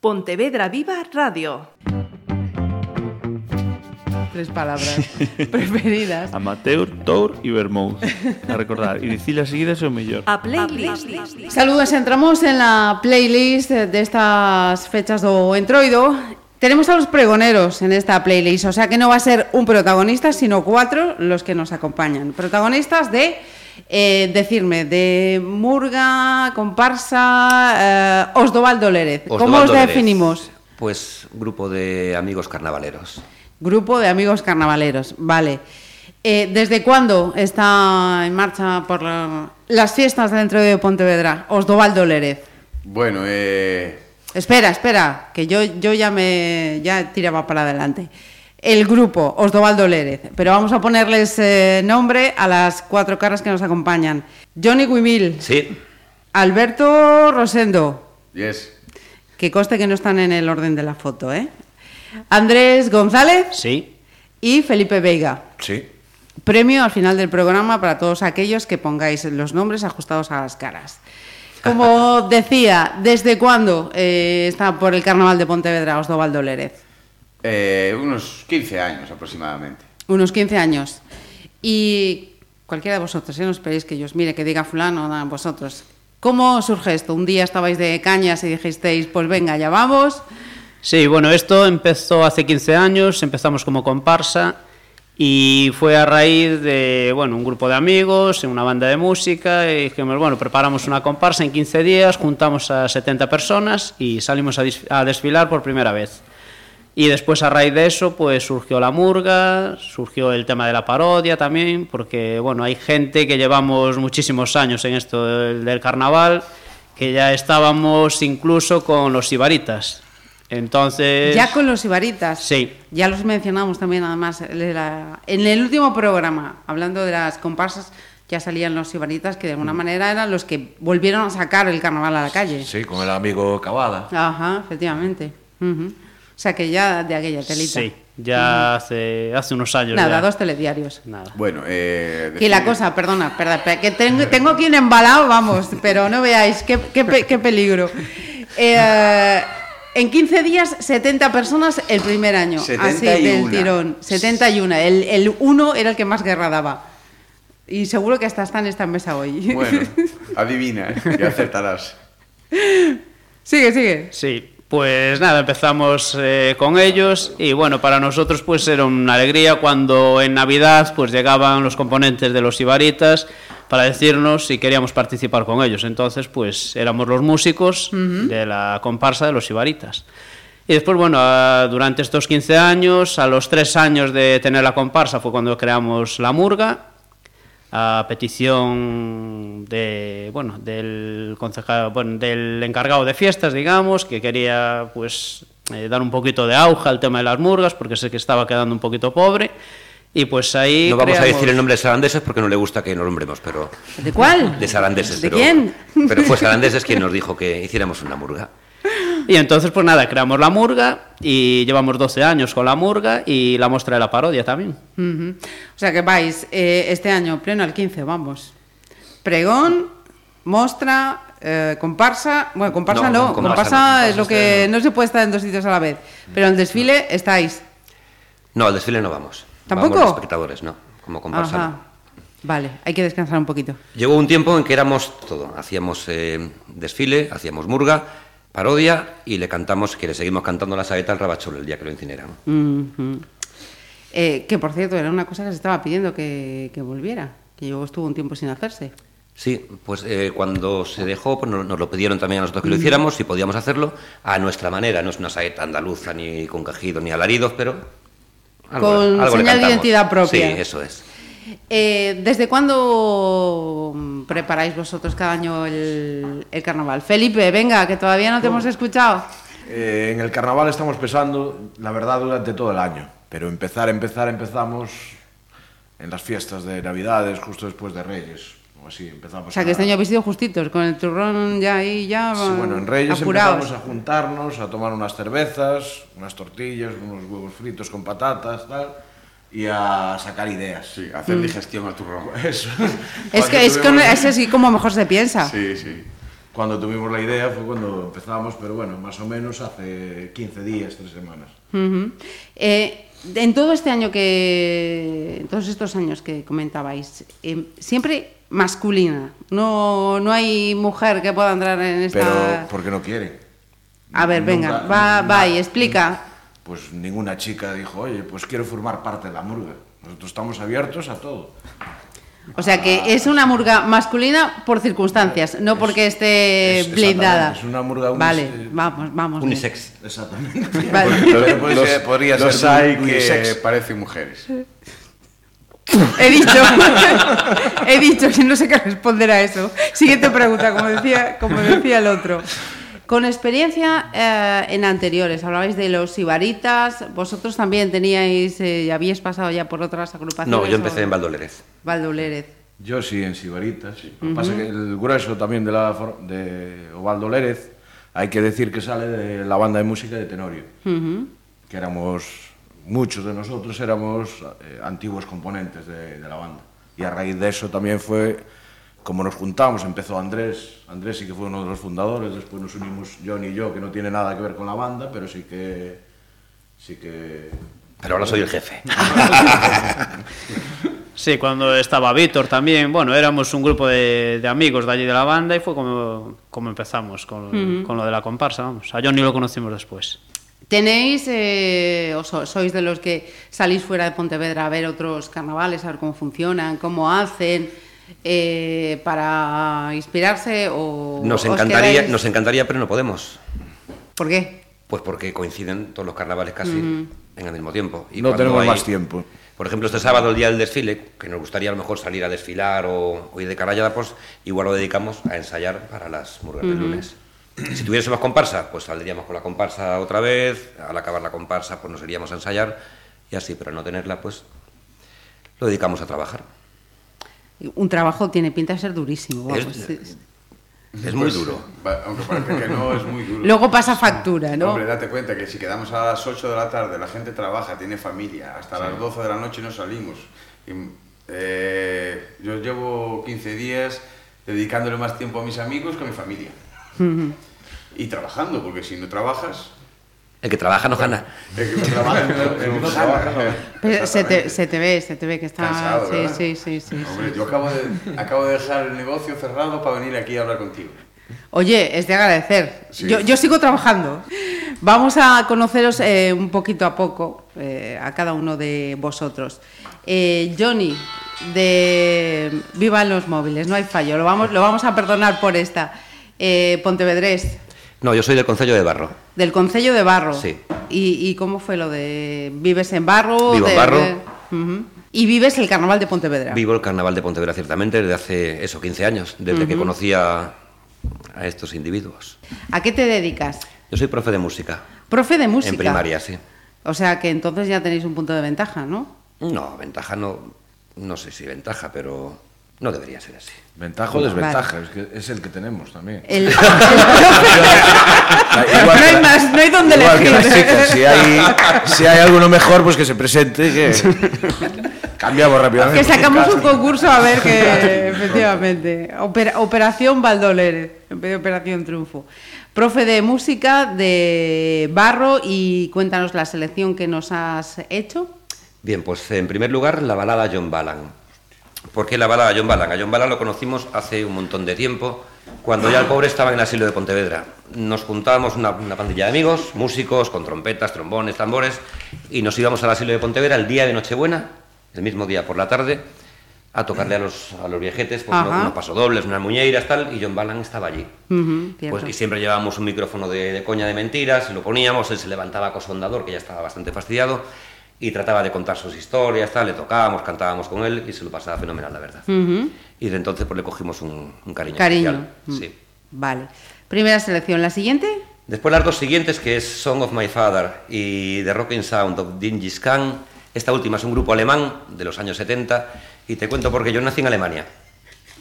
Pontevedra Viva Radio. Tres palabras preferidas. Amateur, Tour e Vermouth. A recordar, e dicilas seguidas é o mellor. A playlist. Saludos, entramos en la playlist destas estas fechas do Entroido Tenemos a los pregoneros en esta playlist, o sea que no va a ser un protagonista, sino cuatro los que nos acompañan. Protagonistas de eh, decirme, de Murga, Comparsa, eh, Osdovaldo Lérez. ¿Cómo os Lérez. definimos? Pues grupo de amigos carnavaleros. Grupo de amigos carnavaleros, vale. Eh, ¿Desde cuándo está en marcha por la- las fiestas dentro de Pontevedra? Osdovaldo Lérez. Bueno, eh, Espera, espera, que yo, yo ya me ya tiraba para adelante. El grupo, Osdovaldo Lérez, pero vamos a ponerles eh, nombre a las cuatro caras que nos acompañan. Johnny Guimil, Sí, Alberto Rosendo, yes. que conste que no están en el orden de la foto, ¿eh? Andrés González Sí. y Felipe Veiga. Sí. Premio al final del programa para todos aquellos que pongáis los nombres ajustados a las caras. Como decía, ¿desde cuándo eh, está por el Carnaval de Pontevedra Osdovaldo Lérez? Eh, unos 15 años aproximadamente. Unos 15 años. Y cualquiera de vosotros, ¿eh? no esperéis que yo os mire, que diga fulano, nada, vosotros. ¿Cómo surge esto? Un día estabais de cañas y dijisteis, pues venga, ya vamos. Sí, bueno, esto empezó hace 15 años, empezamos como comparsa y fue a raíz de, bueno, un grupo de amigos, una banda de música, y dijimos, bueno, preparamos una comparsa en 15 días, juntamos a 70 personas y salimos a desfilar por primera vez. Y después a raíz de eso, pues surgió la murga, surgió el tema de la parodia también, porque, bueno, hay gente que llevamos muchísimos años en esto del, del carnaval, que ya estábamos incluso con los ibaritas. Entonces... Ya con los ibaritas. Sí. Ya los mencionamos también, además, en el último programa, hablando de las comparsas, ya salían los ibaritas, que de Mm. alguna manera eran los que volvieron a sacar el carnaval a la calle. Sí, con el amigo Cavada. Ajá, efectivamente. O sea que ya de aquella telita. Sí, ya hace, hace unos años. Nada, ya. dos telediarios. Nada. Bueno, eh... Que la cosa, perdona, perdón, espera, que tengo, tengo aquí un embalado, vamos, pero no veáis, qué, qué pe- qué peligro. Eh, en 15 días, 70 personas el primer año, así del 71. tirón. 71. El, el uno era el que más guerra daba. Y seguro que hasta está en esta mesa hoy. Bueno, adivina ¿eh? y acertarás. sigue, sigue. Sí, pues nada, empezamos eh, con ellos y bueno, para nosotros pues era una alegría cuando en Navidad pues llegaban los componentes de los Ibaritas para decirnos si queríamos participar con ellos. Entonces pues éramos los músicos de la comparsa de los Ibaritas. Y después, bueno, durante estos 15 años, a los tres años de tener la comparsa fue cuando creamos la Murga, a petición de bueno del concejal bueno, del encargado de fiestas digamos que quería pues eh, dar un poquito de auge al tema de las murgas porque sé que estaba quedando un poquito pobre y pues ahí no vamos a decir el nombre de Sarandeses porque no le gusta que nos nombremos, pero... ¿De cuál? De Sarandeses. ¿De pero, quién? Pero fue Sarandeses quien nos dijo que hiciéramos una murga. Y entonces pues nada creamos la murga y llevamos 12 años con la murga y la muestra de la parodia también. O sea que vais eh, este año pleno al 15, vamos. Pregón, mostra, eh, comparsa. Bueno, comparsa no, No, comparsa, es lo que no se puede estar en dos sitios a la vez. Pero en el desfile estáis. No, al desfile no vamos. ¿Tampoco? Vamos los espectadores, no. Como comparsa. Ajá. Vale, hay que descansar un poquito. Llegó un tiempo en que éramos todo. Hacíamos eh, desfile, hacíamos murga, parodia y le cantamos, que le seguimos cantando la saeta al rabachol el día que lo incineran. Eh, que por cierto, era una cosa que se estaba pidiendo que, que volviera, que luego estuvo un tiempo sin hacerse. Sí, pues eh, cuando se dejó, pues nos, nos lo pidieron también a nosotros que lo hiciéramos, si podíamos hacerlo, a nuestra manera. No es una saeta andaluza, ni con quejidos, ni alaridos, pero... Con le señal de identidad propia. Sí, eso es. Eh, ¿Desde cuándo preparáis vosotros cada año el, el carnaval? Felipe, venga, que todavía no te hemos escuchado. Eh, en el carnaval estamos pesando, la verdad, durante todo el año. Pero empezar, empezar, empezamos en las fiestas de Navidades, justo después de Reyes. O así empezamos. O sea, que este año habéis sido justitos, con el turrón ya ahí, ya. Sí, bueno, en Reyes apurados. empezamos a juntarnos, a tomar unas cervezas, unas tortillas, unos huevos fritos con patatas, tal. Y a sacar ideas. Sí, hacer digestión al turrón. Eso. Es que es, con, es así como mejor se piensa. Sí, sí. cuando tuvimos la idea fue cuando empezamos, pero bueno, más o menos hace 15 días, 3 semanas. Ujú. Eh, en todo este año que, en todos estos años que comentabais, eh, siempre masculina. No, no hay mujer que pueda entrar en esta. Pero porque no quieren. A ver, venga, Nunca- va, nunca- va y explica. Pues ninguna chica dijo, oye, pues quiero formar parte de la murga. Nosotros estamos abiertos a todo. O sea que es una murga masculina por circunstancias, no porque esté es- blindada. es una murga unis- Vale, vamos, vamos. Unisex. Exactamente. Vale. Los- ser- podría los ser hay un- que unisex. parecen mujeres. He dicho, he dicho que no sé qué responder a eso. Siguiente pregunta, como decía, como decía el otro. Con experiencia eh, en anteriores, hablabais de los ibaritas, vosotros también teníais, eh, y habíais pasado ya por otras agrupaciones. No, yo empecé o- en Valdolérez. Valdolérez. Yo sí, en Sibaritas. Lo que pasa es que el grueso también de, la, de Ovaldo Lérez, hay que decir que sale de la banda de música de Tenorio. Que éramos, muchos de nosotros éramos eh, antiguos componentes de, de la banda. Y a raíz de eso también fue, como nos juntamos, empezó Andrés. Andrés sí que fue uno de los fundadores, después nos unimos John y yo, que no tiene nada que ver con la banda, pero sí que... Sí que Pero ahora soy el jefe. Sí, cuando estaba Víctor también, bueno, éramos un grupo de, de amigos de allí de la banda y fue como, como empezamos con, con lo de la comparsa, vamos. A Johnny lo conocimos después. ¿Tenéis, eh, o so- sois de los que salís fuera de Pontevedra a ver otros carnavales, a ver cómo funcionan, cómo hacen, eh, para inspirarse o Nos os encantaría, quedáis- nos encantaría, pero no podemos. ¿Por qué? Pues porque coinciden todos los carnavales casi en el mismo tiempo. Y no tenemos hay- más tiempo. Por ejemplo, este sábado, el día del desfile, que nos gustaría a lo mejor salir a desfilar o, o ir de carallada, pues igual lo dedicamos a ensayar para las murgas del lunes. Si tuviésemos comparsa, pues saldríamos con la comparsa otra vez, al acabar la comparsa, pues nos iríamos a ensayar y así, pero al no tenerla, pues lo dedicamos a trabajar. Un trabajo tiene pinta de ser durísimo. Es- vamos, sí. Es muy duro. Va- Aunque parezca que no, es muy duro. Luego pasa factura, ¿no? Hombre, date cuenta que si quedamos a las 8 de la tarde, la gente trabaja, tiene familia, hasta las 12 de la noche no salimos. Y, eh, yo llevo 15 días dedicándole más tiempo a mis amigos que a mi familia. Y trabajando, porque si no trabajas, El que trabaja no gana. el que no trabaja, no Pero se, te, se te ve, se te ve que está... Cansado, sí, ¿verdad? sí, sí, sí, Hombre, sí. yo acabo de, acabo de dejar el negocio cerrado para venir aquí a hablar contigo. Oye, es de agradecer. Sí. Yo, yo sigo trabajando. Vamos a conoceros eh, un poquito a poco eh, a cada uno de vosotros. Eh, Johnny, de Vivan los móviles, no hay fallo, lo vamos, lo vamos a perdonar por esta. Eh, Pontevedrés, No, yo soy del Concello de Barro. Del Concello de Barro. Sí. ¿Y, y cómo fue lo de vives en Barro? Vivo en Barro. de-. Y vives el Carnaval de Pontevedra. Vivo el Carnaval de Pontevedra ciertamente desde hace, eso, 15 años, desde que conocía a estos individuos. ¿A qué te dedicas? Yo soy profe de música. Profe de música. En primaria, sí. O sea que entonces ya tenéis un punto de ventaja, ¿no? No, ventaja no, no sé si ventaja, pero no debería ser así. Ventaja o desventaja, es, que es el que tenemos también. El, el- Igual no hay la- más, no hay donde igual que elegir. las chicas, si hay, si hay alguno mejor, pues que se presente, que cambiamos rápidamente. que sacamos un concurso a ver que efectivamente Opera- Operación Valdolérez en vez de Operación Triunfo profe de música de barro y cuéntanos la selección que nos has hecho Bien, pues en primer lugar la balada John Balan. ¿Por qué la balada John Balan? A John Balan lo conocimos hace un montón de tiempo, cuando ya el pobre estaba en el asilo de Pontevedra. Nos juntábamos una, una pandilla de amigos, músicos, con trompetas, trombones, tambores, y nos íbamos al asilo de Pontevedra el día de Nochebuena, el mismo día por la tarde, a tocarle a los, a los viejetes, pues, unos, unos pasodobles, unas muñeiras, tal, y John Balan estaba allí. Pues, y siempre llevábamos un micrófono de, de coña de mentiras, y lo poníamos, él se levantaba cosondador, que ya estaba bastante fastidiado, y trataba de contar sus historias, tal, le tocábamos, cantábamos con él, y se lo pasaba fenomenal, la verdad. Y de entonces pues le cogimos un, un cariño, cariño especial. Mm. Sí. vale primera selección la siguiente Después las dos siguientes, que es Song of My Father y The Rocking Sound of Dingis Khan. Esta última es un grupo alemán de los años 70, y te cuento porque yo nací en Alemania.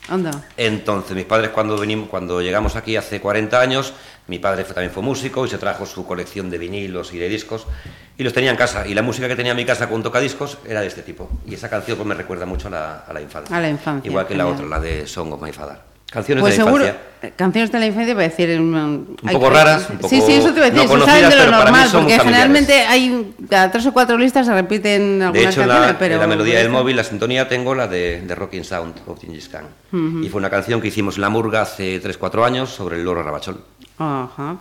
Anda Entonces, mis padres cuando, venimos, cuando llegamos aquí hace 40 años, mi padre fue- también fue músico y se trajo su colección de vinilos y de discos y los tenía en casa. Y la música que tenía en mi casa con tocadiscos era de este tipo. Y esa canción pues, me recuerda mucho a la, a la infancia. A la infancia, Igual que la otra, la de Song of My Father. Canciones pues de la seguro, infancia. Eh, canciones de la infancia, voy a decir. Un, un poco raras, un poco. Sí, sí, eso te voy a decir. No eso salen de lo normal, porque generalmente hay. Cada tres o cuatro listas se repiten algunas de hecho, canciones, la, la melodía del móvil, la sintonía, tengo la de, de Rocking Sound of Gengis Khan. Y fue una canción que hicimos en La Murga hace tres, o cuatro años sobre el loro Rabachol. Ajá.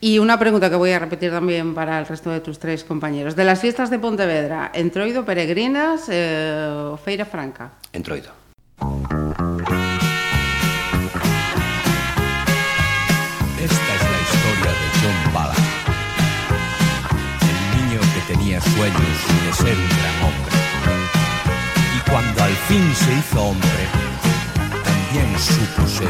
Y una pregunta que voy a repetir también para el resto de tus tres compañeros. De las fiestas de Pontevedra, ¿entroido, peregrinas eh, o feira franca? Entroido. sueños de ser un gran hombre. Y cuando al fin se hizo hombre, también supo ser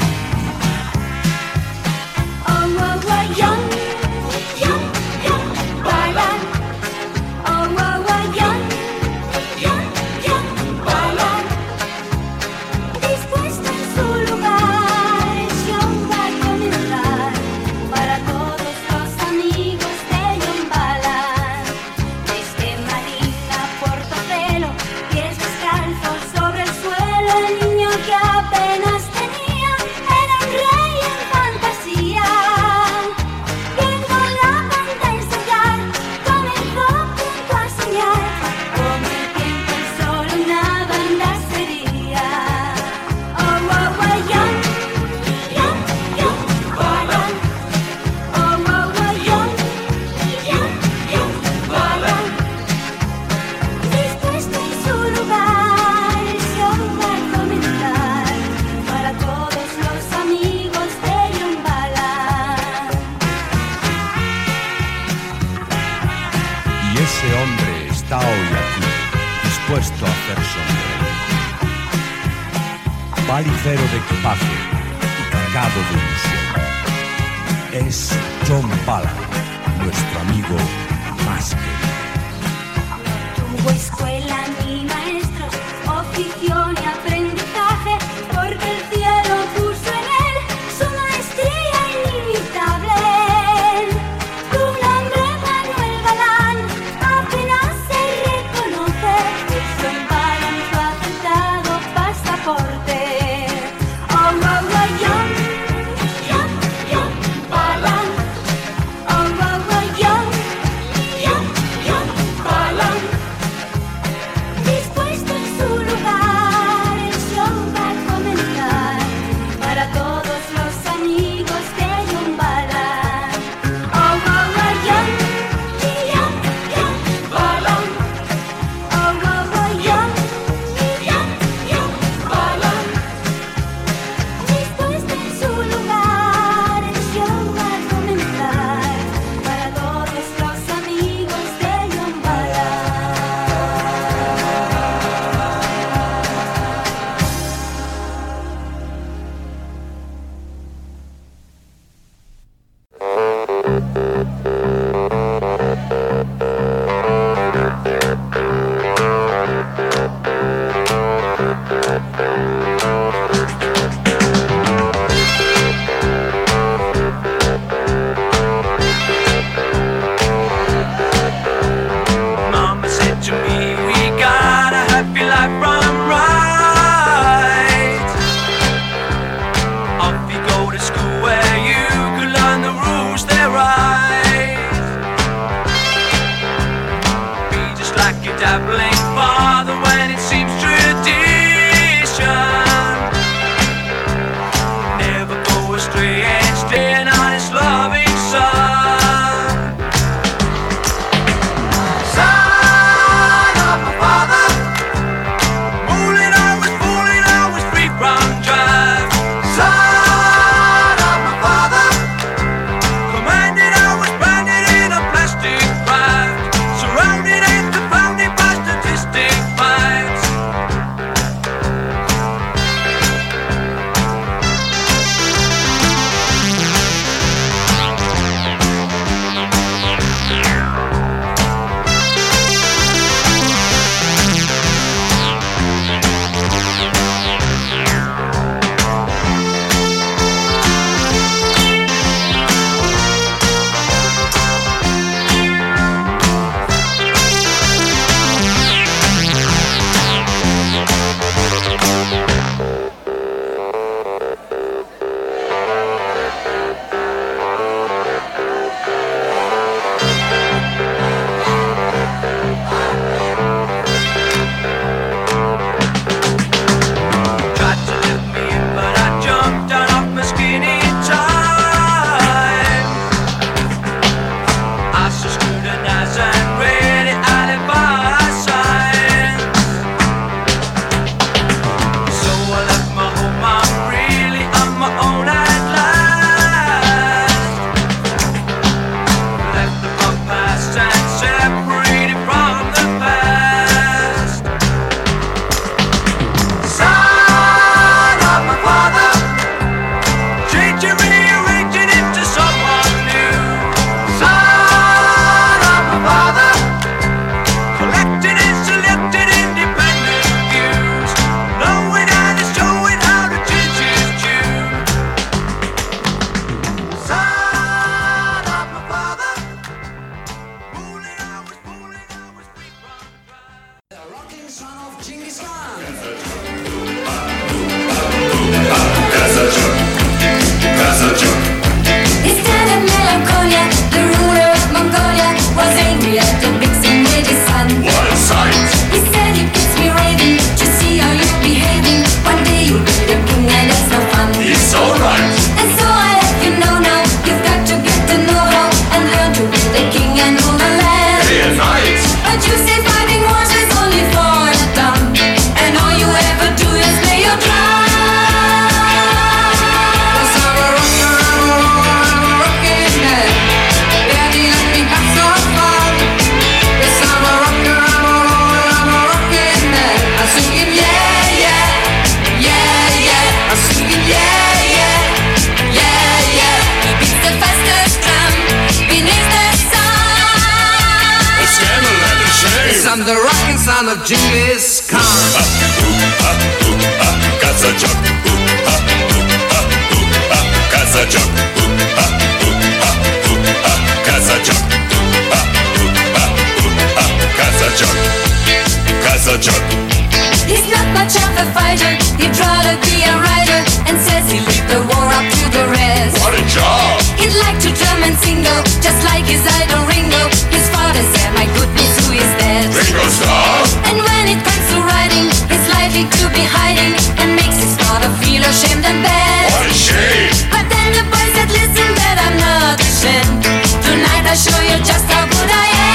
he'd rather be a writer and says he lived the war up to the rest. What a job! He'd like to drum and single, just like his idol Ringo. His father said, My goodness, who is that? Ringo Starr. And when it comes to writing, he's likely to be hiding and makes his father feel ashamed and bad. What a shame! But then the boy said, Listen, that I'm not ashamed. Tonight I'll show you just how good I am.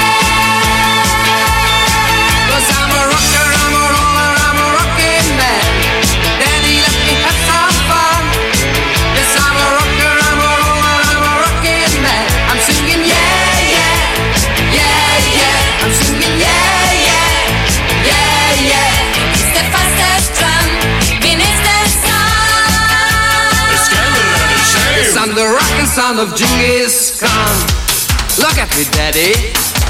Cause I'm a of Genghis Khan. Look at me, daddy.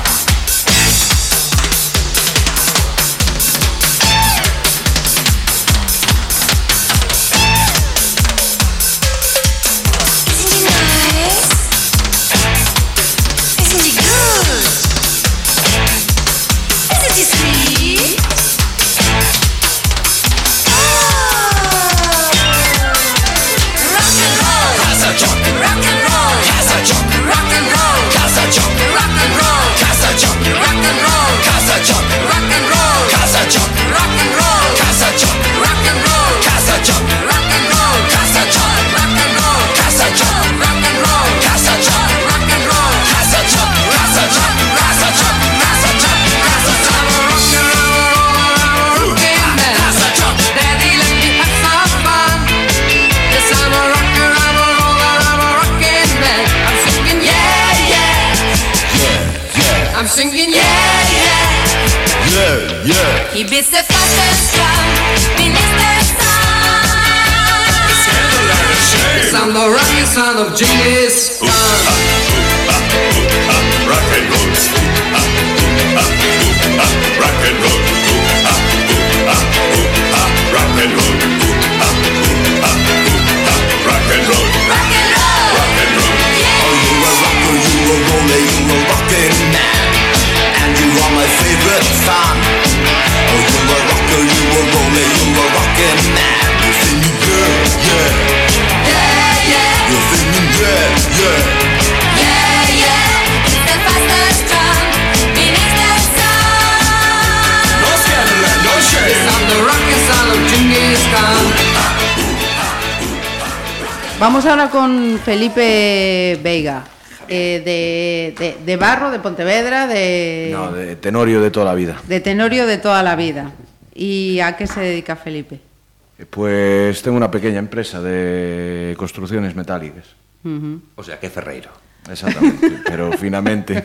Singing yeah, yeah. Yeah, yeah. I'm singing yeah, yeah. yeah, yeah. He beats the fastest drum I'm the rockin' son of Khan. Rock and roll, rock and roll, rock and roll, rock and roll, Rock and roll! rock and roll. Oh, you a rocker, you a roller, you a rockin' man. And you are my favorite fan. Oh, you a rocker, you a roller, you a rockin' man. You're singing yeah, yeah, Yeah, Vamos ahora con Felipe Veiga, eh, de, de- de Barro, de Pontevedra, de, No, de Tenorio de toda la vida. de Tenorio de toda la vida. ¿Y a qué se dedica Felipe? Eh, Pues tengo una pequeña empresa de construcciones metálicas. O sea, que Ferreiro. Exactamente, pero finamente.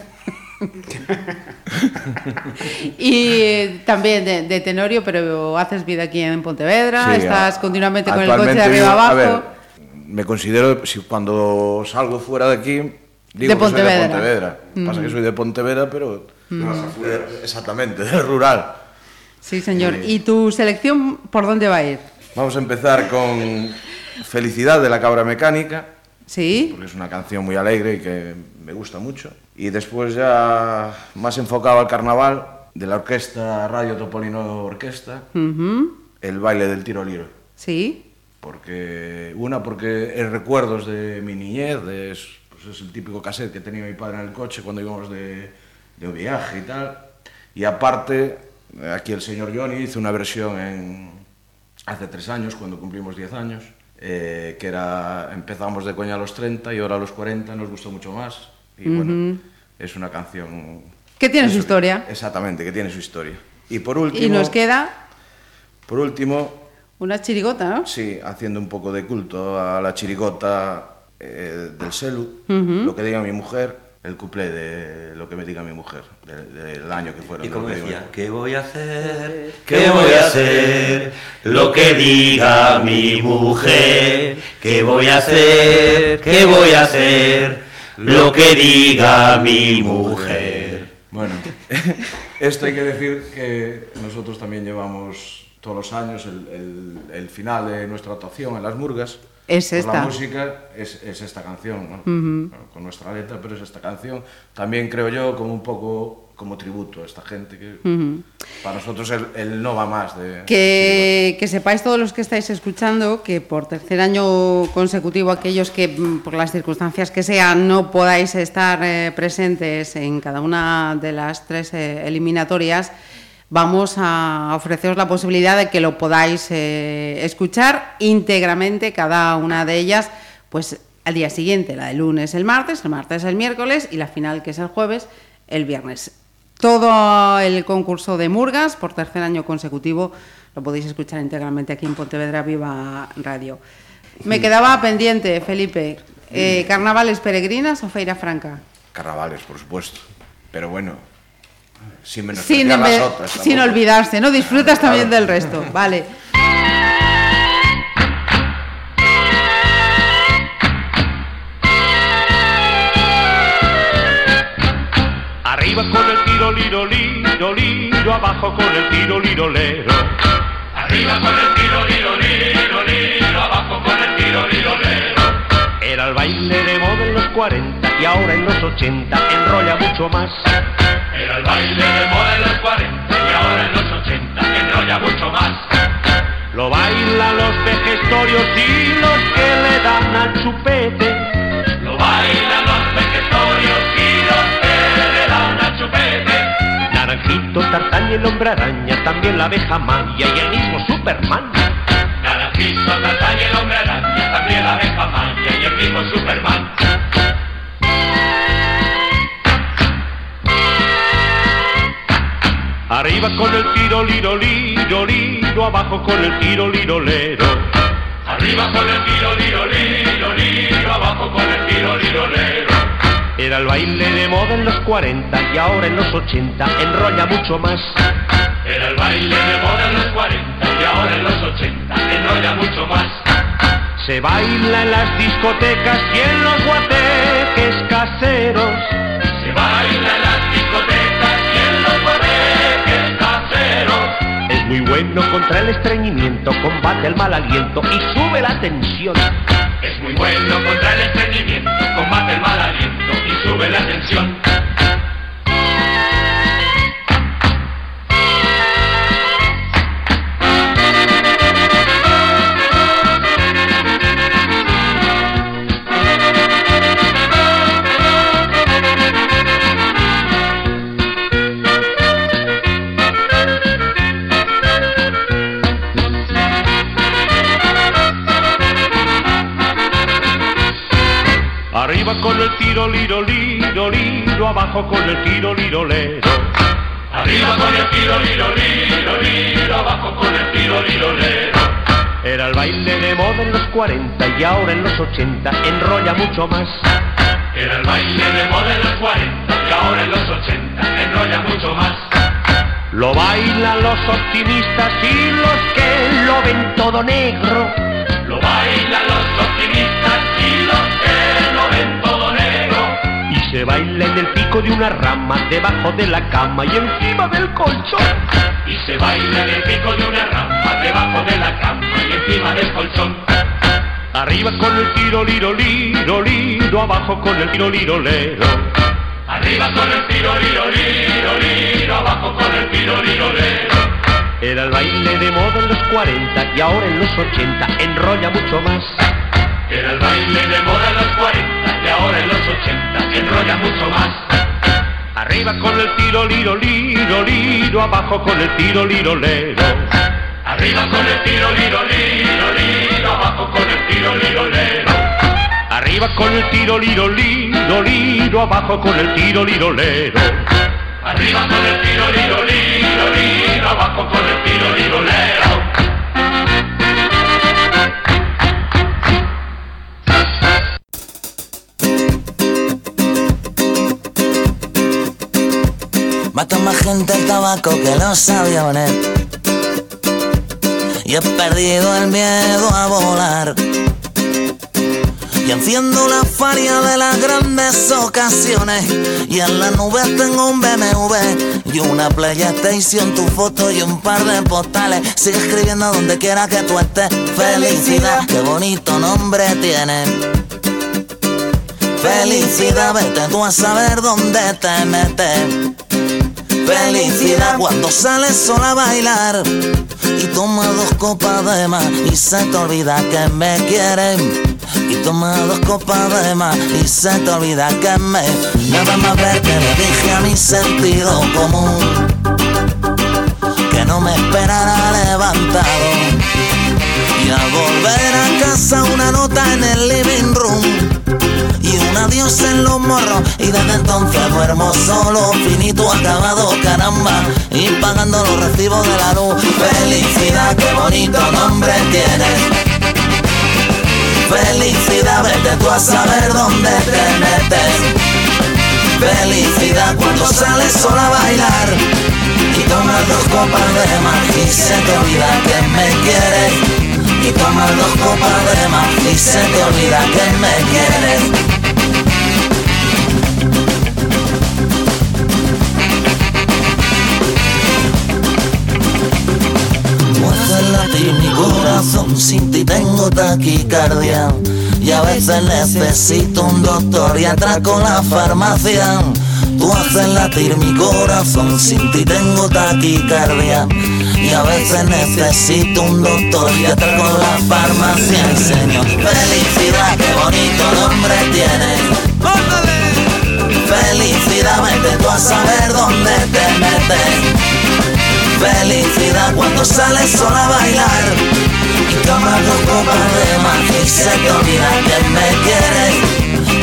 Y eh, también de, de Tenorio, pero haces vida aquí en Pontevedra, Sí, estás a- continuamente con el coche de arriba abajo. A ver, me considero, si cuando salgo fuera de aquí, digo De que soy Pontevedra. de Pontevedra. Pasa que soy de Pontevedra, pero... eh, Exactamente, del rural. Sí, señor. ¿Y tu selección por dónde va a ir? Vamos a empezar con Felicidad de la Cabra Mecánica, ¿Sí? porque es una canción muy alegre y que me gusta mucho. Y después ya más enfocado al carnaval, de la orquesta Radio Topolino Orquesta, Ujú. el baile del tiro liro. Sí. Porque, una, porque es recuerdos de mi niñez, de, es, pues es el típico cassette que tenía mi padre en el coche cuando íbamos de, de viaje y tal. Y aparte, aquí el señor Johnny hizo una versión en, hace tres años, cuando cumplimos 10 años, eh, que era, empezamos de coña a los 30 y ahora a los 40 nos gustó mucho más. Y bueno, es una canción... Que tiene su historia. Exactamente, que tiene su historia. Y por último... Y nos queda Por último, una chirigota, ¿no? Sí, haciendo un poco de culto a la chirigota eh, del celu, lo que diga mi mujer, el cuplé de lo que me diga mi mujer, de- del año que fuera. Y como decía. ¿qué voy a hacer? ¿Qué voy a hacer? Lo que diga mi mujer. ¿Qué voy a hacer? ¿Qué voy a hacer? Lo que diga mi mujer. Bueno, esto hay que decir que nosotros también llevamos todos los años el, el- el final de nuestra actuación en las murgas. Es Pues esta. La música es, es esta canción, ¿no? Con nuestra letra, pero es esta canción. También creo yo como un poco como tributo a esta gente que para nosotros el, el no va más de... Que, que sepáis todos los que estáis escuchando que por tercer año consecutivo aquellos que mm, por las circunstancias que sean no podáis estar eh, presentes en cada una de las tres eh, eliminatorias, vamos a ofreceros la posibilidad de que lo podáis eh, escuchar íntegramente cada una de ellas, pues al día siguiente, la de lunes el martes, el martes el miércoles y la final que es el jueves el viernes. Todo el concurso de Murgas por tercer año consecutivo lo podéis escuchar íntegramente aquí en Pontevedra Viva Radio. Me quedaba pendiente, Felipe, eh, ¿carnavales peregrinas o feira franca? Carnavales, por supuesto. Pero bueno, sin menos Sin, las embe- otras. sin olvidarse, ¿no? Disfrutas también del resto, vale. Arriba con el tiro liro liro liro, abajo con el tiro liro lero. Arriba con el tiro liro liro liro, abajo con el tiro liro lero. Era el baile de moda en los 40 y ahora en los 80 enrolla mucho más. Era el baile de moda en los 40 y ahora en los 80 enrolla mucho más. Lo bailan los vejestorios y los que le dan al chupete. Lo bailan los vejestorios y los que le dan al chupete. Naranjito, Tartán y el hombre araña, también la abeja maya y el mismo Superman. Naranjito, Tartán y el hombre araña, también la abeja maya y el mismo Superman. Arriba con el tiro liro liro liro, abajo con el tiro liro lero. Arriba con el tiro liro liro liro, abajo con el tiro liro lero. Era el baile de moda en los 40 y ahora en los 80 enrolla mucho más. Era el baile de moda en los 40 y ahora en los 80 enrolla mucho más. Se baila en las discotecas y en los guateques caseros. Se baila en las Es muy bueno contra el estreñimiento, combate el mal aliento y sube la tensión. Es muy bueno contra el estreñimiento, combate el mal aliento y sube la tensión. Debajo de la cama y encima del colchón. Y se baila en el pico de una rama, debajo de la cama y encima del colchón. Arriba con el tiro liro liro liro, abajo con el tiro liro lero. Arriba con el tiro liro liro liro, abajo con el tiro liro lero. Era el baile de moda en los 40 y ahora en los 80 enrolla mucho más. Era el baile de moda en los 40 y ahora en los 80 enrolla mucho más. Arriba con el tiro liro liro liro, abajo con el tiro liro lero. Arriba con el tiro liro liro liro, abajo con el tiro liro lero. Arriba con el tiro liro liro liro, abajo con el tiro liro lero. Arriba con el tiro liro liro liro, abajo con el tiro liro lero. Gente el tabaco que los aviones. Y he perdido el miedo a volar. Y enciendo la faria de las grandes ocasiones. Y en la nube tengo un BMW y una PlayStation, tu foto y un par de postales. Sigue escribiendo donde quiera que tú estés. Felicidad, qué bonito nombre tiene. Felicidad, vete tú a saber dónde te metes. Felicidad cuando sales sola a bailar y toma dos copas de más y se te olvida que me quieren. Y toma dos copas de más y se te olvida que me Nada más ver que le dije a mi sentido común Que no me esperara levantado Y al volver a casa una nota en el living room adiós en los morros y desde entonces duermo solo, finito, acabado, caramba, y los recibos de la luz. Felicidad, qué bonito nombre tienes. Felicidad, vete tú a saber dónde te metes. Felicidad cuando sales sola a bailar y tomas dos copas de más y se te olvida que me quieres. Y tomas dos copas de más y se te olvida que me quieres. Latir mi corazón, sin ti tengo taquicardia. Y a veces necesito un doctor y atraco la farmacia. Tú haces latir mi corazón, sin ti tengo taquicardia. Y a veces necesito un doctor y atraco la farmacia. Y señor, felicidad, qué bonito nombre tienes. Felicidad, vete tú a saber dónde te metes. Felicidad cuando sales sola a bailar y tomas dos copas de más y se te olvida que me quieres.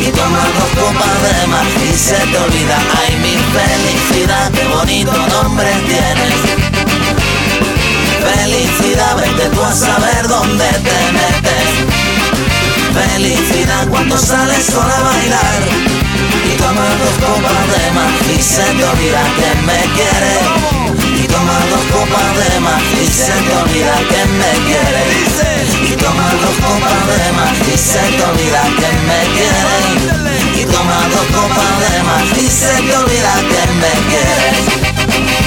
Y tomas dos copas de más y se te olvida, ay mi felicidad, qué bonito nombre tienes. Felicidad, vete tú a saber dónde te metes. Felicidad cuando sales sola a bailar y tomas dos copas de más y se te olvida que me quieres. Y tomas dos copas de más y se te olvida que me quieres. Y tomas dos copas de más y se te olvida que me quieres. Y tomas dos copas de más y se te olvida que me quieres.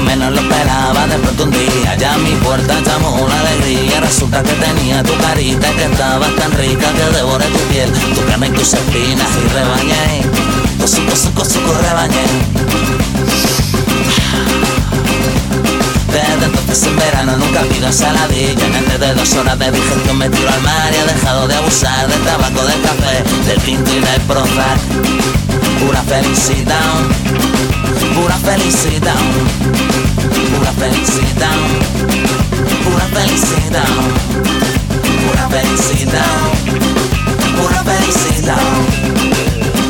Menos lo esperaba, de pronto un día ya a mi puerta llamó una alegría. Resulta que tenía tu carita que estabas tan rica que devoré tu piel, tu carne y tus espinas y rebañé. Cosu, cosu, cosu, rebañé. Desde entonces en verano nunca he pido ensaladilla Antes de dos horas de digestión me tiro al mar Y he dejado de abusar del tabaco, del café Del tinto y del Prozac Pura felicidad Pura felicidad Pura felicidad Pura felicidad Pura felicidad Pura felicidad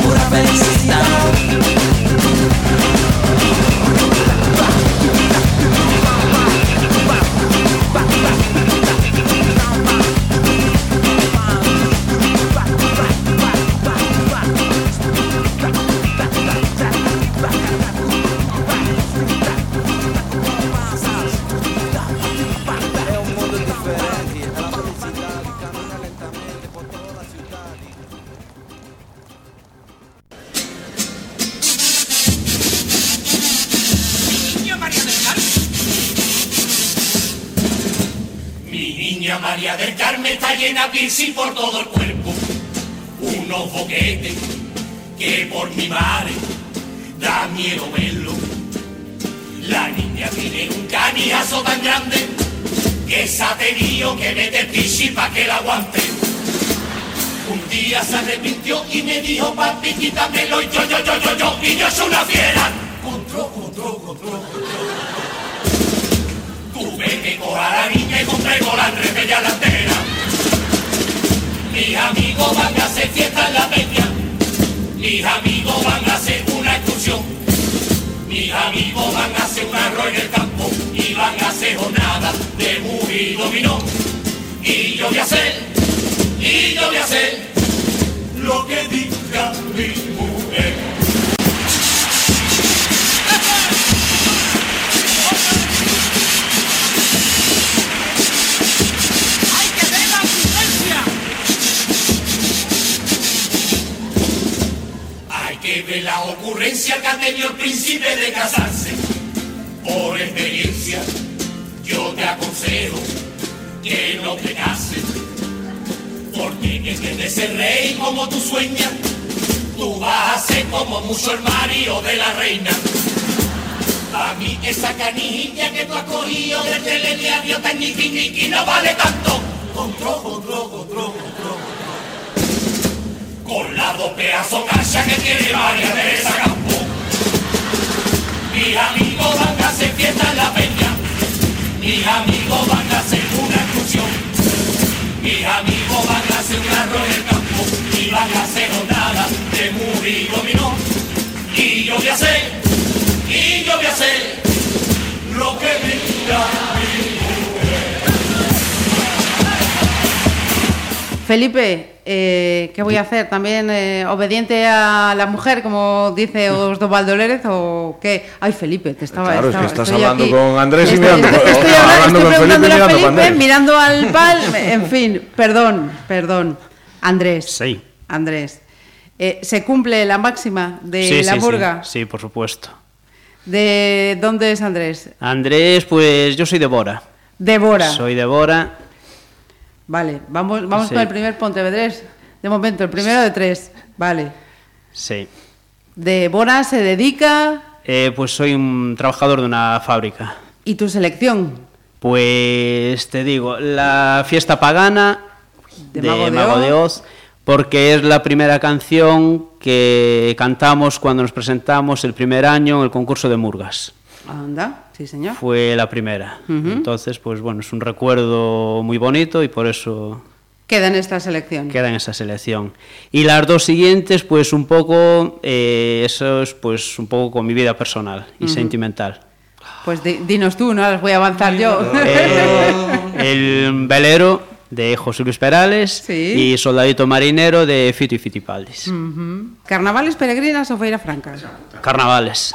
Pura felicidad niña María del Carmen está llena de por todo el cuerpo. Unos boquetes que por mi madre da miedo verlo. La niña tiene un caniazo tan grande que se ha tenido que meter pichi pa' que la aguante. Un día se arrepintió y me dijo, papi, quítamelo, y yo, yo, yo, yo, yo, y yo soy una fiera. Control, control, control, Tuve que coger a la y compré la rebella la entera. Mis amigos van a hacer fiesta en la peña. Mis amigos van a hacer una excursión. Mis amigos van a hacer un arroz en el campo. Y van a hacer jornada de mus y dominó. Y yo voy a hacer, y yo voy a hacer lo que diga mi mujer. Ocurrencia que ha tenido el príncipe de casarse. Por experiencia, yo te aconsejo que no te cases. Porque en vez de ser rey como tú sueñas, tú vas a ser como mucho el marido de la reina. A mí esa canilla que tú has cogido del telediario tan niqui no vale tanto. Control, control, control, control. Con la dos pedazos cacha que tiene María Teresa Campo. Mis amigos van a hacer fiesta en la peña. Mis amigos van a hacer una excursión. Mis amigos van a hacer un arroz en el campo. Y van a hacer nada de muri y dominó. Y yo voy a hacer, y yo voy a hacer lo que me diga Felipe, eh, ¿qué voy a hacer? ¿También eh, obediente a la mujer, como dice Osvaldo Lérez, o qué? Ay, Felipe, te estaba... Claro, es que estás estoy hablando aquí. con Andrés y Estoy- mirando, estoy- estoy o- hablando- hablando estoy con Felipe y preguntándole a Felipe, Andrés. mirando al pal, en fin, perdón, perdón. Andrés. Sí. Andrés. Eh, ¿Se cumple la máxima de sí, la sí, burga? Sí, sí, por supuesto. ¿De dónde es Andrés? Andrés, pues yo soy de Bora. De Bora. Soy de Bora. Vale, vamos, vamos Sí. con el primer Pontevedrés. De momento, el primero de tres. Vale. Sí. De Bora se dedica. Eh, pues soy un trabajador de una fábrica. ¿Y tu selección? Pues te digo, la fiesta pagana De de, Mago de Mago de Oz, porque es la primera canción que cantamos cuando nos presentamos el primer año en el concurso de Murgas. Anda, sí, señor. Fue la primera. Ujú. Entonces, pues bueno, es un recuerdo muy bonito y por eso Queda en esta selección. queda en esa selección. Y las dos siguientes, pues un poco, eh, eso es pues un poco con mi vida personal y Ujú. sentimental. Pues di- dinos tú, no las voy a avanzar yo. Eh, el velero de José Luis Perales y Soldadito Marinero de Fito y Fitipaldis. Ujú. ¿Carnavales peregrinas o feira franca? Carnavales.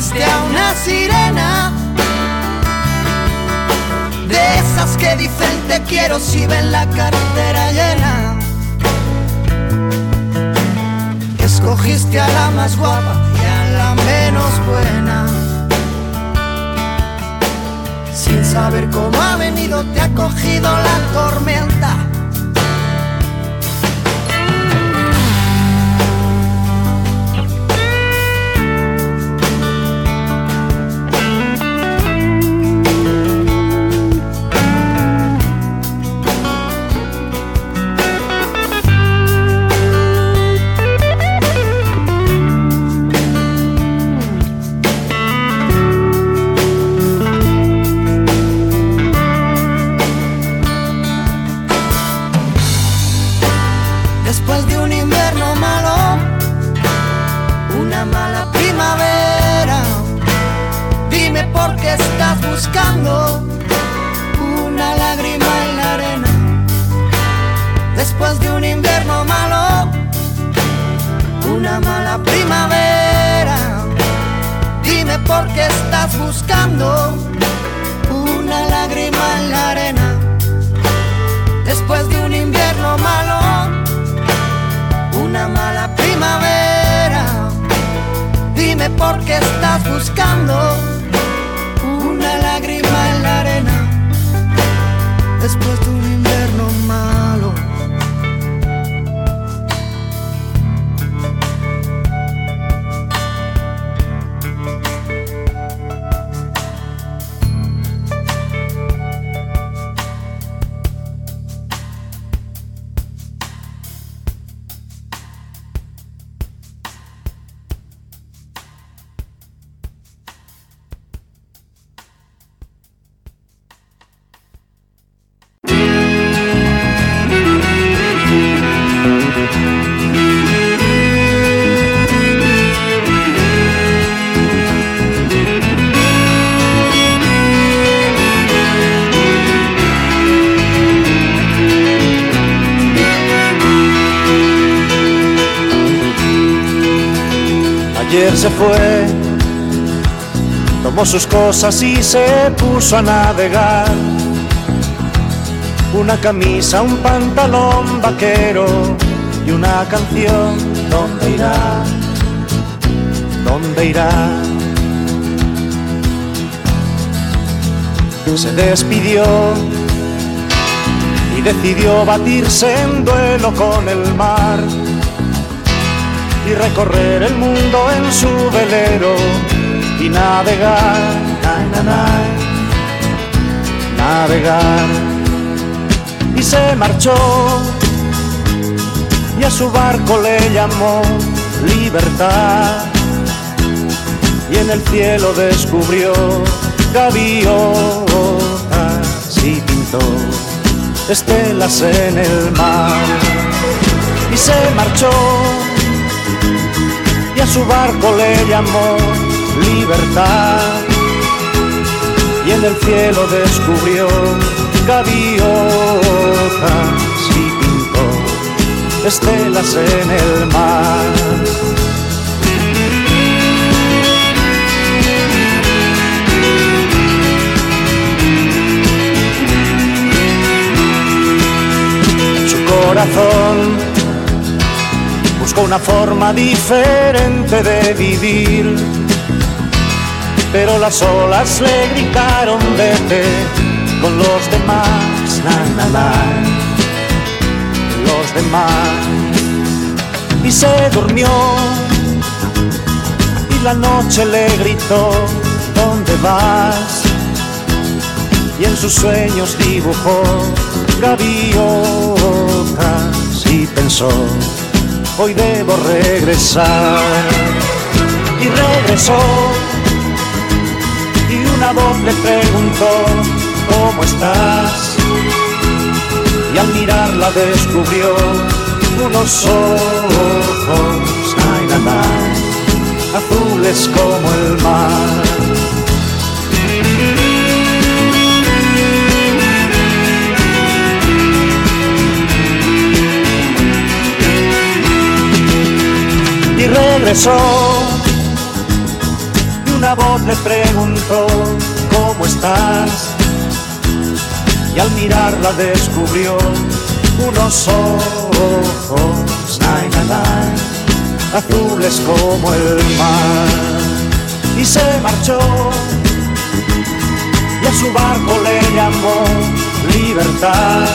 Conociste a una sirena. De esas que dicen te quiero si ven la cartera llena. Escogiste a la más guapa y a la menos buena. Sin saber cómo ha venido, te ha cogido la tormenta. Sus cosas y se puso a navegar. Una camisa, un pantalón vaquero y una canción. ¿Dónde irá? ¿Dónde irá? Se despidió y decidió batirse en duelo con el mar y recorrer el mundo en su velero y navegar, na, na, na, navegar. Y se marchó y a su barco le llamó libertad y en el cielo descubrió gaviotas y pintó estelas en el mar. Y se marchó y a su barco le llamó libertad. Y en el cielo descubrió gaviotas y pintó estelas en el mar. Su corazón buscó una forma diferente de vivir, pero las olas le gritaron vete con los demás, na, na, los demás. Y se durmió y la noche le gritó, ¿dónde vas? Y en sus sueños dibujó gaviotas y pensó, hoy debo regresar. Y regresó una voz le preguntó, ¿cómo estás? Y al mirarla descubrió unos ojos, ay, azules como el mar. y regresó. Una voz le preguntó, ¿cómo estás? Y al mirarla descubrió unos ojos, ay, na, na, azules como el mar. Y se marchó y a su barco le llamó libertad.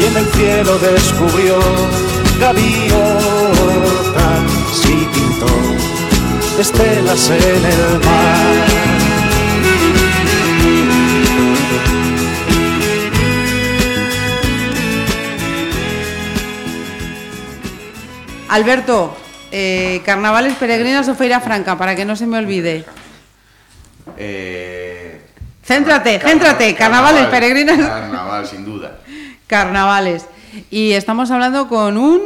Y en el cielo descubrió gaviotas y pintó estelas en el mar. Alberto, eh, carnavales peregrinas o feira franca, para que no se me olvide. Eh, Céntrate, carna- céntrate, carnavales peregrinas. Carnaval, sin duda. Carnavales. Y estamos hablando con un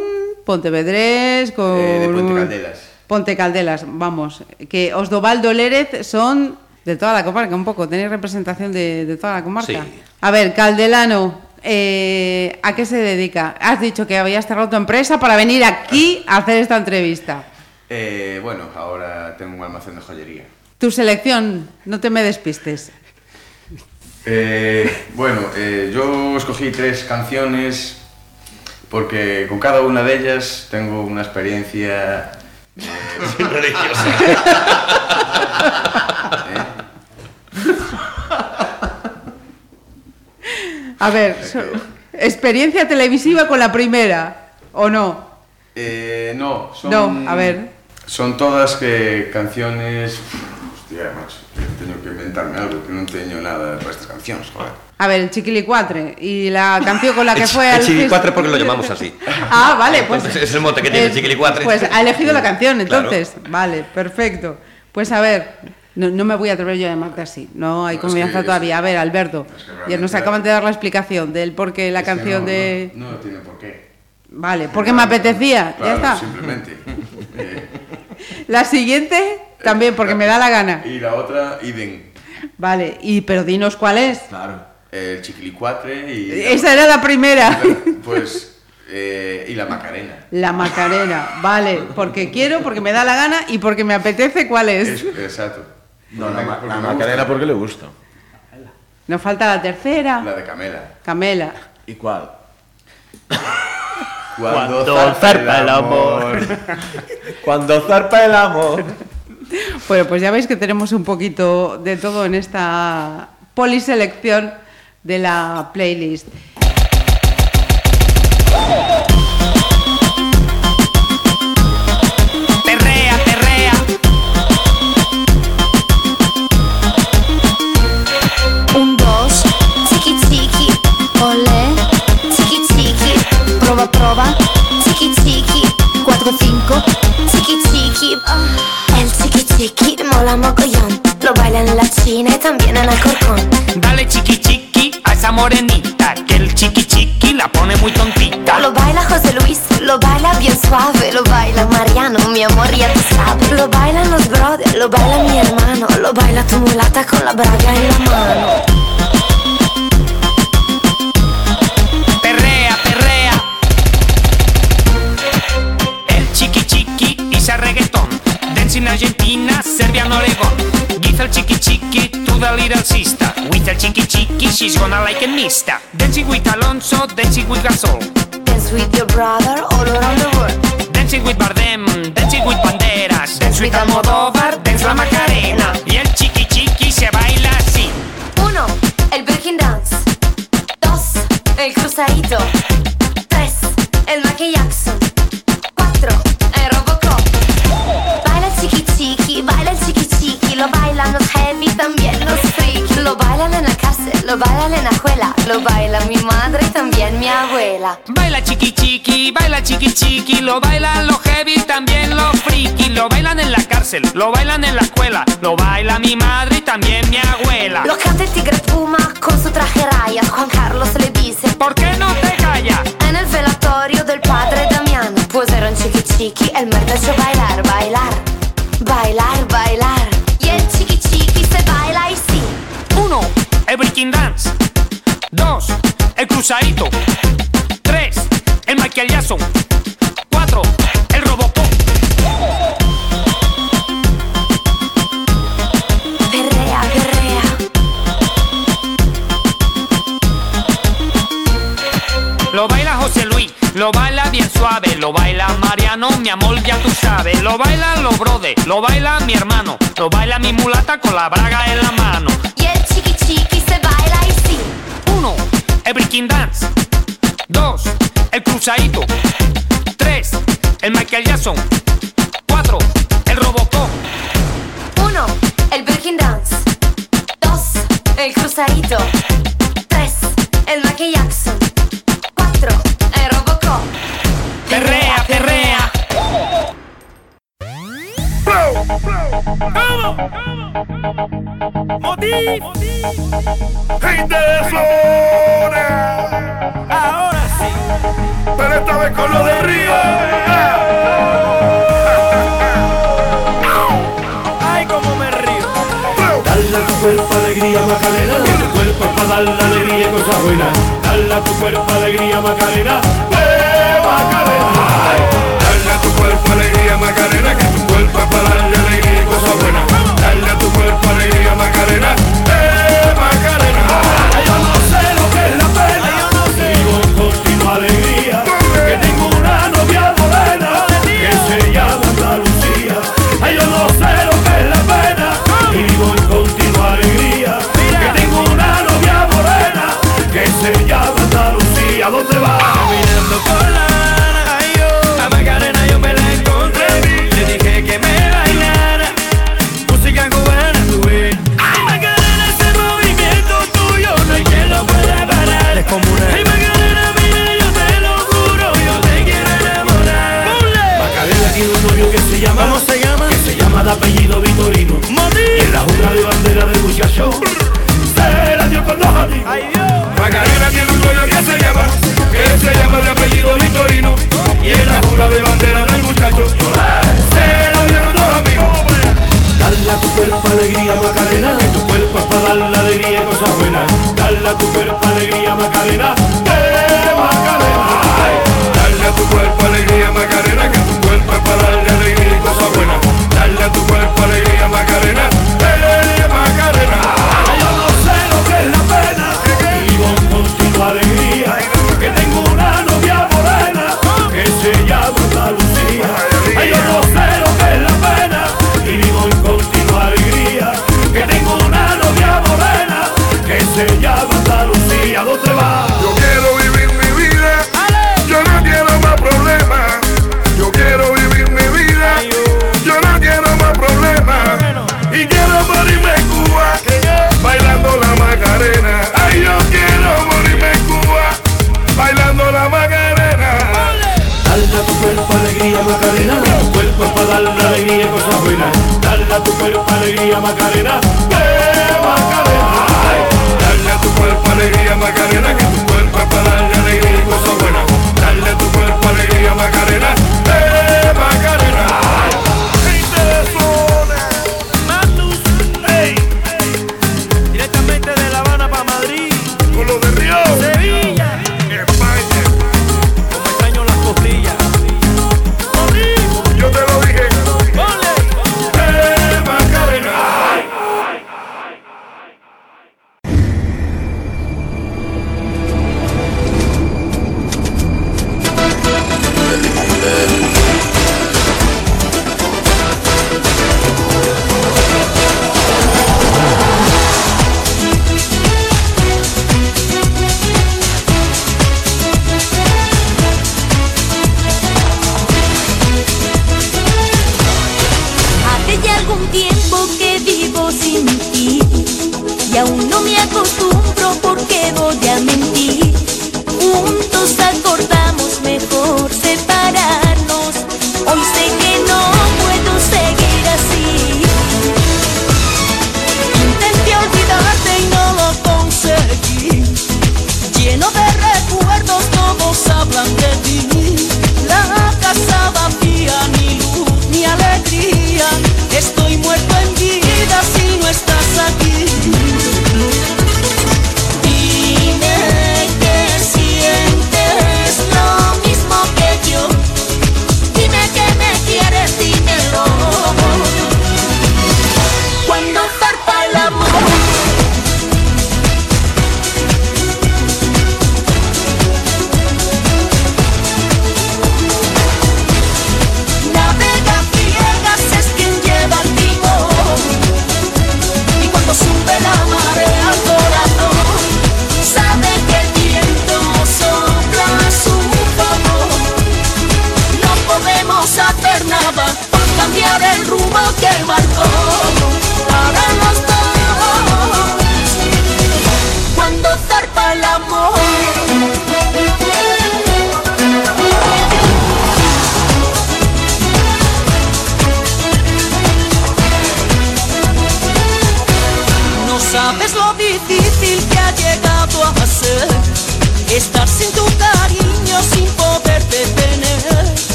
pontevedrés, con Eh, de Puente Caldelas. Ponte Caldelas, vamos. Que Osdovaldo Lérez son de toda la comarca, un poco. Tenéis representación de, de toda la comarca. Sí. A ver, Caldelano, eh, ¿a qué se dedica? Has dicho que habías cerrado tu empresa para venir aquí a hacer esta entrevista. Eh, bueno, ahora tengo un almacén de joyería. Tu selección, no te me despistes. Eh, bueno, eh, yo escogí tres canciones porque con cada una de ellas tengo una experiencia religiosa. A ver, so- experiencia televisiva con la primera, ¿o no? Eh, no, son, No, a ver. Son todas que canciones... Hostia, macho, tengo que inventarme algo, que no teño nada para estas canciones, joder. A ver, el chiquilicuatre y la canción con la que fue el chiquilicuatre porque lo llamamos así. Ah, vale, pues Entonces, es el mote que tiene el eh, chiquilicuatre. Pues ha elegido la canción, Claro. entonces. Vale, perfecto. Pues a ver, no, no me voy a atrever yo a llamarte así. No hay No, es confianza que- todavía. A ver, Alberto, que ya nos acaban de dar la explicación del por qué la Es canción no, de. No, no tiene por qué. Vale, porque me apetecía. Claro, ya está. simplemente. Eh, La siguiente también, porque me da la gana. y la otra, Iden. Vale, y pero dinos cuál es. Claro. El chiquilicuatre y... Esa era la primera. Pues... eh, y la Macarena. La Macarena, vale, porque quiero, porque me da la gana y porque me apetece cuál es. Es- exacto. No, la, ma- la gusta. Macarena porque le gusta. Nos falta la tercera. La de Camela. Camela. ¿Y cuál? Cuando, zarpa el amor. Cuando zarpa el amor. Bueno, pues ya veis que tenemos un poquito de todo en esta poliselección de la playlist. Prova prova, tiki tiki, El tiki mola mogollón, lo bailan en la China y también en Alcorcón. Dale chiqui chiqui a esa morenita muy tontita. Lo baila José Luis, lo baila bien suave, lo baila Mariano, mi amor, ya tú sabes. Lo bailan los brothers, lo baila mi hermano, lo baila tu mulata con la braga en la mano. Argentina, Serbia, and Oregon. Give el chiqui chiqui to the little sister. With el chiqui chiqui, she's gonna like a mista. Dancing with Alonso, dancing with Gasol. Dance with your brother all around the world. Dancing with Bardem, dancing with Banderas. Dance with Almodóvar, dance la Macarena. Y el chiqui chiqui se baila así. Uno, el breaking dance. Dos, el cruzadito. Tres, el Michael Jackson. Cuatro, el Robocop. Chiqui chiqui, baila el chiqui chiqui. Lo bailan los heavy, también los freaky. Lo bailan en la cárcel, lo bailan en la escuela. Lo baila mi madre y también mi abuela. Baila chiqui chiqui, baila chiqui chiqui, lo bailan los heavy, también los friki, lo bailan en la cárcel, lo bailan en la escuela, lo baila mi madre y también mi abuela. Lo canta el tigre Puma con su traje rayas. Juan Carlos le dice: ¿Por qué no te callas? En el velatorio del padre Damiano, pues era un chiqui chiqui, el hecho bailar, bailar, bailar, bailar. Y el chiqui chiqui se baila así. Uno, el breaking dance. Dos, el cruzadito. Tres, el Michael Jackson. Cuatro, el Robocop. Perrea, perrea. Lo baila José Luis, lo baila suave, lo baila Mariano, mi amor ya tú sabes, lo baila los brothers, lo baila mi hermano, lo baila mi mulata con la braga en la mano. Y el chiqui chiqui se baila así. Uno, el breaking dance. Dos, el cruzadito. Tres, el Michael Jackson. Cuatro, el Robocop. Uno, el breaking dance. Dos, el cruzadito. Tres, el Michael Jackson. Cuatro, el Robocop. Perrea, perrea. Gente de Flores. Ahora sí. Pero esta vez con lo de Río. Ay, cómo me río. Dale a tu cuerpo alegría, Macarena. Tu cuerpo para darle alegría y cosas buenas. Dale a tu cuerpo alegría, Macarena. ¡Eh, Macarena! Dale a tu cuerpo alegría, Macarena, que tu cuerpo es para darle alegría y cosas buenas. Dale a tu cuerpo alegría, Macarena. Se la dio con dos amigos. Macarena tiene un novio que se llama, que se llama de apellido Victorino. Y en la jura de bandera del muchacho, se lo dieron dos amigos. Dale a tu cuerpo alegría Macarena, que tu cuerpo es para darle alegría y cosas buenas. Dale a tu cuerpo alegría Macarena,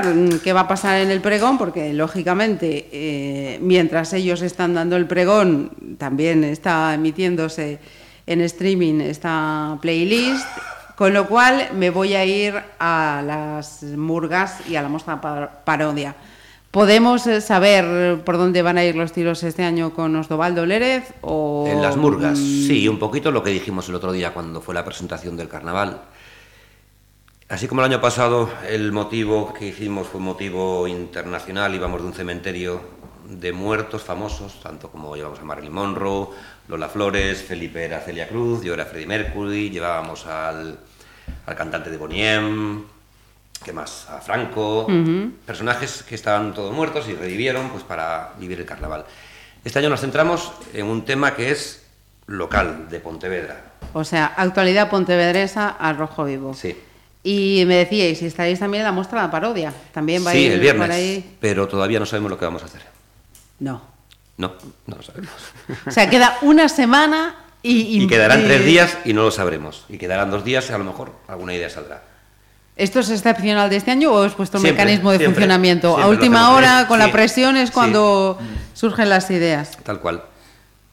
preguntar mm, qué va a pasar en el pregón, porque lógicamente, eh, mientras ellos están dando el pregón, también está emitiéndose en streaming esta playlist, con lo cual me voy a ir a las murgas y a la mostra par- parodia. ¿Podemos eh, saber por dónde van a ir los tiros este año con Osdovaldo Lérez? O... En las murgas, mm, sí, un poquito lo que dijimos el otro día cuando fue la presentación del carnaval. Así como el año pasado el motivo que hicimos fue un motivo internacional, íbamos de un cementerio de muertos famosos, tanto como llevamos a Marilyn Monroe, Lola Flores, Felipe era Celia Cruz, yo era Freddie Mercury, llevábamos al, al cantante de Boniem, ¿qué más? A Franco, personajes que estaban todos muertos y revivieron pues para vivir el carnaval. Este año nos centramos en un tema que es local, de Pontevedra. O sea, actualidad pontevedresa al rojo vivo. Sí. Y me decíais, si estaréis también en la muestra de la parodia. También va a Sí, ir el viernes, por ahí. pero todavía no sabemos lo que vamos a hacer. No. No, no lo sabemos. O sea, queda una semana y. Y quedarán y- tres días y no lo sabremos. Y quedarán dos días y a lo mejor alguna idea saldrá. ¿Esto es excepcional de este año o es puesto un Siempre, mecanismo de siempre, funcionamiento? siempre a última hora, con sí, la presión, es sí. cuando surgen las ideas. Tal cual.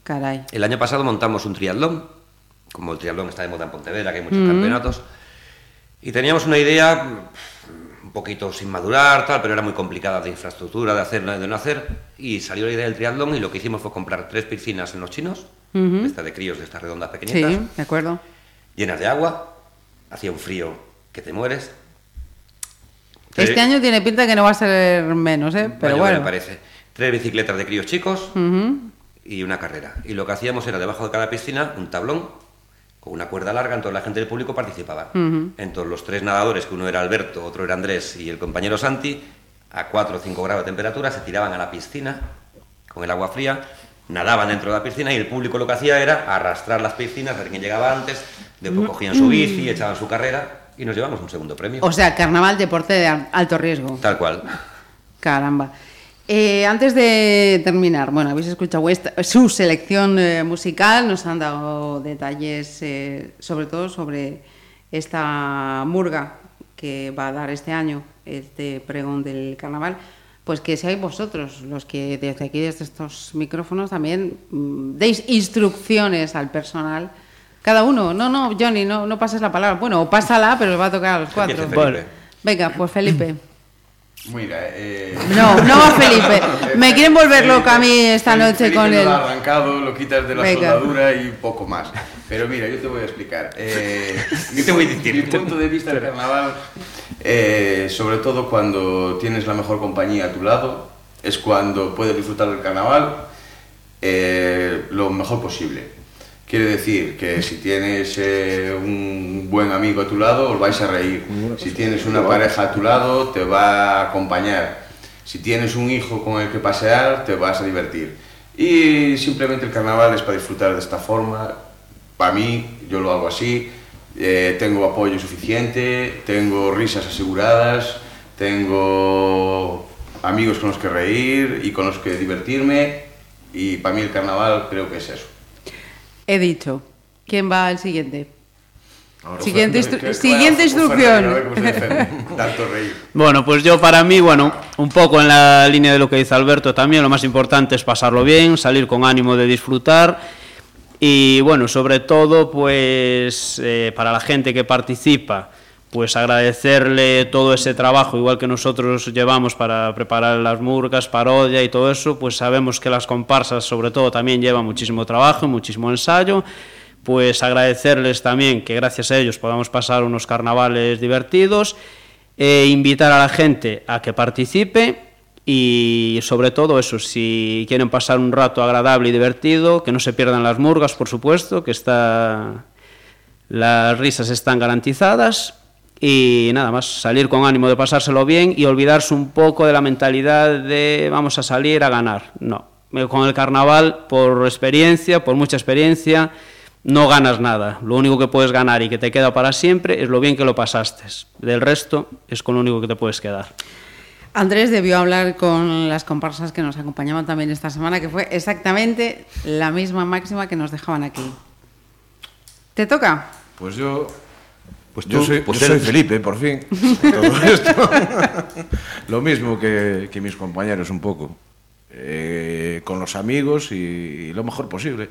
Caray. El año pasado montamos un triatlón, como el triatlón está de moda en Pontevedra, que hay muchos Mm. campeonatos, y teníamos una idea mm, un poquito sin madurar, tal, pero era muy complicada de infraestructura, de hacer, de no hacer, y salió la idea del triatlón y lo que hicimos fue comprar tres piscinas en los chinos, esta de críos, de estas redondas Sí, pequeñitas, de acuerdo. llenas de agua, hacía un frío que te mueres. Este Tres- año tiene pinta que no va a ser menos, ¿eh? Pero bueno. me parece. Tres bicicletas de críos chicos, y una carrera. Y lo que hacíamos era debajo de cada piscina un tablón con una cuerda larga, entonces la gente del público participaba. Entonces los tres nadadores, que uno era Alberto, otro era Andrés y el compañero Santi, a 4 o 5 grados de temperatura se tiraban a la piscina con el agua fría, nadaban dentro de la piscina y el público lo que hacía era arrastrar las piscinas, ver quién llegaba antes, después cogían su bici, echaban su carrera y nos llevamos un segundo premio. O sea, carnaval, deporte de al- alto riesgo. Tal cual. Caramba. Eh, antes de terminar, bueno, habéis escuchado esta- su selección eh, musical, nos han dado detalles, eh, sobre todo sobre esta murga que va a dar este año, este pregón del carnaval. Pues que seáis vosotros los que desde aquí, desde estos micrófonos, también mm, deis instrucciones al personal. Cada uno, no, no, Johnny, no, no pases la palabra. Bueno, pásala, pero os va a tocar a los cuatro. Venga, pues Felipe. Mira, eh... No, no va Felipe. Me quieren volver loca a mí esta Felipe- noche Felipe con lo él. ha arrancado, lo quitas de la Venga. soldadura y poco más. Pero mira, yo te voy a explicar. Eh, mi, te voy a decir? mi punto de vista del carnaval, eh, sobre todo cuando tienes la mejor compañía a tu lado, es cuando puedes disfrutar del carnaval eh, lo mejor posible. Quiere decir que si tienes eh, un buen amigo a tu lado, os vais a reír. Si tienes una pareja a tu lado, te va a acompañar. Si tienes un hijo con el que pasear, te vas a divertir. Y simplemente el carnaval es para disfrutar de esta forma para mí, yo lo hago así, eh, tengo apoyo suficiente, tengo risas aseguradas, tengo amigos con los que reír y con los que divertirme y para mí el carnaval creo que es eso. He dicho. ¿Quién va al siguiente? Ahora, Siguiente, instru- que- siguiente instrucción. Tanto reír. Bueno, pues yo para mí, bueno, un poco en la línea de lo que dice Alberto también, lo más importante es pasarlo bien, salir con ánimo de disfrutar y bueno, sobre todo pues eh, para la gente que participa, pues agradecerle todo ese trabajo, igual que nosotros llevamos para preparar las murgas, parodia y todo eso, pues sabemos que las comparsas sobre todo también llevan muchísimo trabajo, muchísimo ensayo, pues agradecerles también que gracias a ellos podamos pasar unos carnavales divertidos, e invitar a la gente a que participe y sobre todo eso, si quieren pasar un rato agradable y divertido, que no se pierdan las murgas, por supuesto, que está las risas están garantizadas y nada más, salir con ánimo de pasárselo bien y olvidarse un poco de la mentalidad de vamos a salir a ganar. No, Eh, con el carnaval, por experiencia, por mucha experiencia, no ganas nada. Lo único que puedes ganar y que te queda para siempre es lo bien que lo pasaste. Del resto es con lo único que te puedes quedar. Andrés debió hablar con las comparsas que nos acompañaban también esta semana, que fue exactamente la misma máxima que nos dejaban aquí. ¿Te toca? Pues yo. Pues tú, yo soy, pues yo eres soy... Felipe, por fin. Todo esto. Lo mismo que, que, mis compañeros, un poco. Eh, con los amigos y, y, lo mejor posible.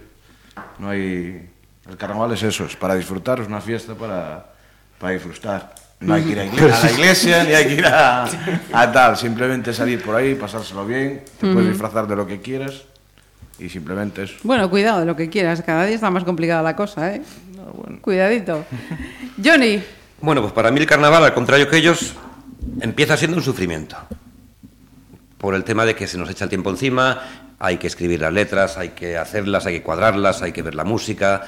No hay. El carnaval es eso, es para disfrutar, es una fiesta para, para disfrutar. No hay que ir a, iglesia, a la iglesia ni hay que ir a, a, tal. Simplemente salir por ahí, pasárselo bien, te puedes disfrazar de lo que quieras y simplemente es. Bueno, cuidado de lo que quieras, cada día está más complicada la cosa, ¿eh? Cuidadito. Johnny, Bueno, pues para mí el carnaval, al contrario que ellos, empieza siendo un sufrimiento. Por el tema de que se nos echa el tiempo encima, hay que escribir las letras, hay que hacerlas, hay que cuadrarlas, hay que ver la música,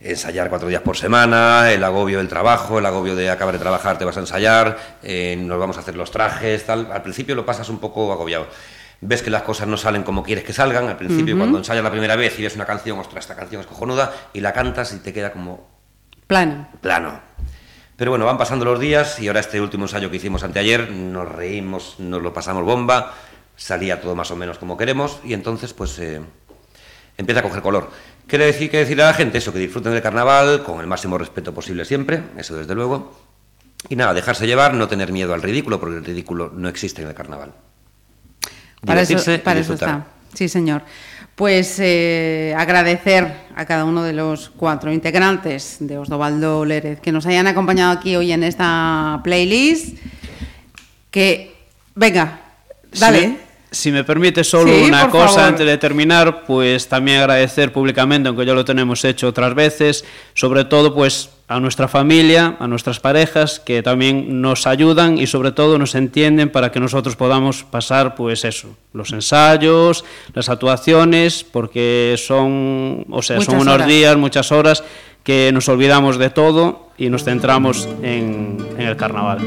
ensayar cuatro días por semana, el agobio del trabajo, el agobio de acabar de trabajar, te vas a ensayar, eh, nos vamos a hacer los trajes, tal. Al principio lo pasas un poco agobiado. Ves que las cosas no salen como quieres que salgan. Al principio, Ujú. cuando ensayas la primera vez y ves una canción, ostras, esta canción es cojonuda, y la cantas y te queda como plano. plano. Pero bueno, van pasando los días y ahora este último ensayo que hicimos anteayer, nos reímos, nos lo pasamos bomba, salía todo más o menos como queremos y entonces pues eh, empieza a coger color. Quiere decir que decir a la gente eso, que disfruten del carnaval con el máximo respeto posible siempre, eso desde luego. Y nada, dejarse llevar, no tener miedo al ridículo, porque el ridículo no existe en el carnaval. Para eso, y está. Sí, señor. Pues eh, agradecer a cada uno de los cuatro integrantes de Osdovaldo Lérez que nos hayan acompañado aquí hoy en esta playlist. Que, venga, dale. Si me permite solo Sí, una cosa favor. antes de terminar, pues también agradecer públicamente, aunque ya lo tenemos hecho otras veces, sobre todo pues a nuestra familia, a nuestras parejas que también nos ayudan y sobre todo nos entienden para que nosotros podamos pasar pues eso, los ensayos, las actuaciones, porque son, o sea, son Muchas unos horas. días, muchas horas que nos olvidamos de todo y nos centramos en, en el carnaval.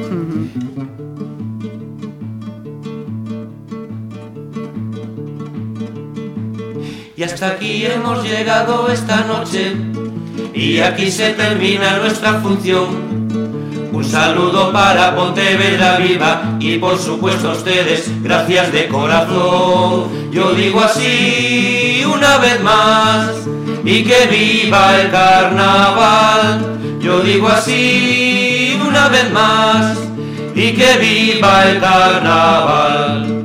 Y hasta aquí hemos llegado esta noche y aquí se termina nuestra función. Un saludo para Pontevedra Viva y por supuesto a ustedes, gracias de corazón. Yo digo así una vez más y que viva el carnaval. Yo digo así una vez más y que viva el carnaval.